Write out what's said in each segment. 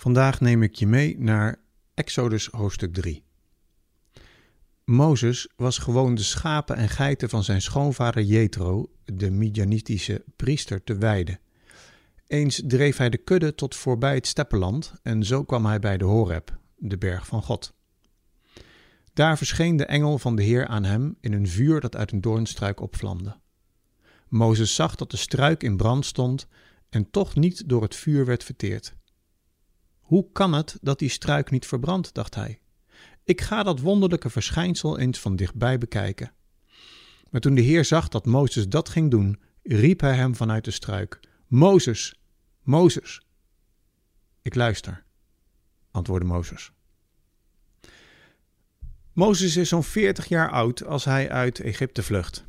Vandaag neem ik je mee naar Exodus hoofdstuk 3. Mozes was gewoon de schapen en geiten van zijn schoonvader Jethro, de Midianitische priester, te weiden. Eens dreef hij de kudde tot voorbij het steppenland en zo kwam hij bij de Horeb, de berg van God. Daar verscheen de engel van de Heer aan hem in een vuur dat uit een doornstruik opvlamde. Mozes zag dat de struik in brand stond en toch niet door het vuur werd verteerd. Hoe kan het dat die struik niet verbrandt, dacht hij. Ik ga dat wonderlijke verschijnsel eens van dichtbij bekijken. Maar toen de Heer zag dat Mozes dat ging doen, riep hij hem vanuit de struik: Mozes, Mozes. Ik luister, antwoordde Mozes. Mozes is zo'n 40 jaar oud als hij uit Egypte vlucht.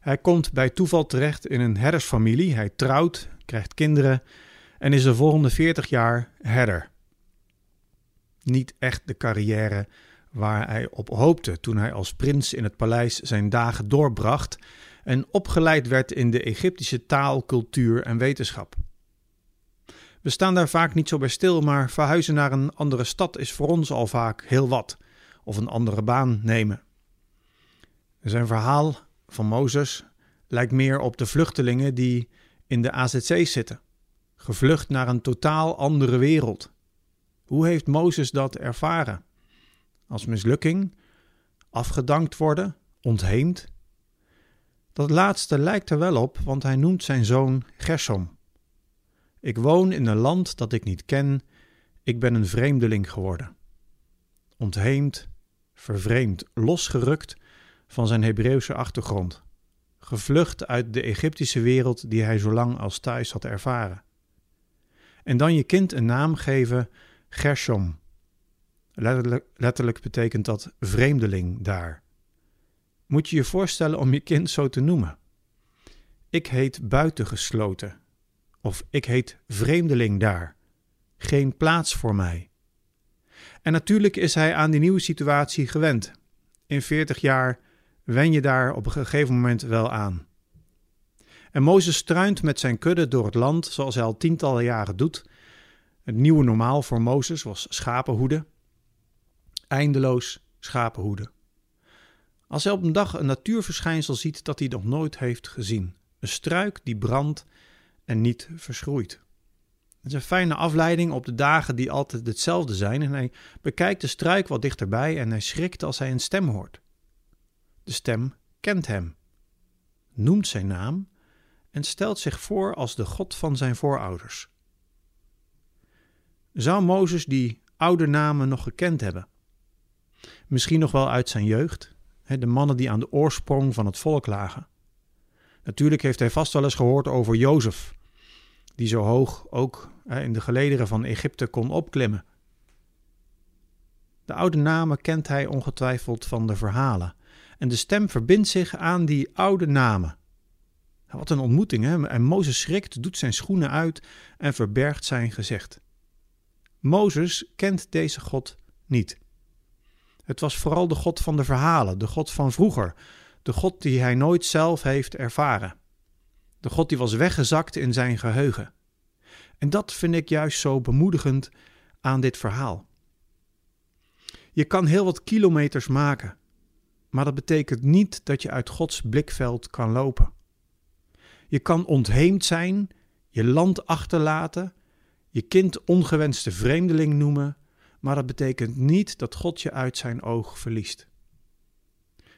Hij komt bij toeval terecht in een herdersfamilie. Hij trouwt, krijgt kinderen en is de volgende 40 jaar herder. Niet echt de carrière waar hij op hoopte toen hij als prins in het paleis zijn dagen doorbracht en opgeleid werd in de Egyptische taal, cultuur en wetenschap. We staan daar vaak niet zo bij stil, maar verhuizen naar een andere stad is voor ons al vaak heel wat, of een andere baan nemen. Zijn verhaal van Mozes lijkt meer op de vluchtelingen die in de AZC zitten gevlucht naar een totaal andere wereld. Hoe heeft Mozes dat ervaren? Als mislukking, afgedankt worden, ontheemd? Dat laatste lijkt er wel op, want hij noemt zijn zoon Gersom. Ik woon in een land dat ik niet ken, ik ben een vreemdeling geworden. Ontheemd, vervreemd, losgerukt van zijn Hebreeuwse achtergrond, gevlucht uit de Egyptische wereld die hij zo lang als thuis had ervaren. En dan je kind een naam geven, Gershom. Letterlijk, betekent dat vreemdeling daar. Moet je je voorstellen om je kind zo te noemen. Ik heet buitengesloten. Of ik heet vreemdeling daar. Geen plaats voor mij. En natuurlijk is hij aan die nieuwe situatie gewend. In 40 jaar wen je daar op een gegeven moment wel aan. En Mozes struint met zijn kudde door het land zoals hij al tientallen jaren doet. Het nieuwe normaal voor Mozes was schapenhoeden. Eindeloos schapenhoeden. Als hij op een dag een natuurverschijnsel ziet dat hij nog nooit heeft gezien. Een struik die brandt en niet verschroeit. Het is een fijne afleiding op de dagen die altijd hetzelfde zijn en hij bekijkt de struik wat dichterbij en hij schrikt als hij een stem hoort. De stem kent hem, noemt zijn naam en stelt zich voor als de God van zijn voorouders. Zou Mozes die oude namen nog gekend hebben? Misschien nog wel uit zijn jeugd, de mannen die aan de oorsprong van het volk lagen. Natuurlijk heeft hij vast wel eens gehoord over Jozef, die zo hoog ook in de gelederen van Egypte kon opklimmen. De oude namen kent hij ongetwijfeld van de verhalen, en de stem verbindt zich aan die oude namen. Wat een ontmoeting, hè? En Mozes schrikt, doet zijn schoenen uit en verbergt zijn gezicht. Mozes kent deze God niet. Het was vooral de God van de verhalen, de God van vroeger, de God die hij nooit zelf heeft ervaren. De God die was weggezakt in zijn geheugen. En dat vind ik juist zo bemoedigend aan dit verhaal. Je kan heel wat kilometers maken, maar dat betekent niet dat je uit Gods blikveld kan lopen. Je kan ontheemd zijn, je land achterlaten, je kind ongewenste vreemdeling noemen, maar dat betekent niet dat God je uit zijn oog verliest.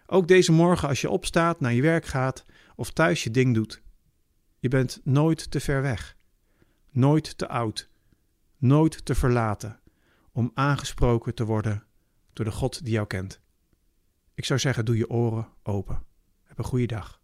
Ook deze morgen als je opstaat, naar je werk gaat of thuis je ding doet. Je bent nooit te ver weg, nooit te oud, nooit te verlaten om aangesproken te worden door de God die jou kent. Ik zou zeggen, doe je oren open. Heb een goede dag.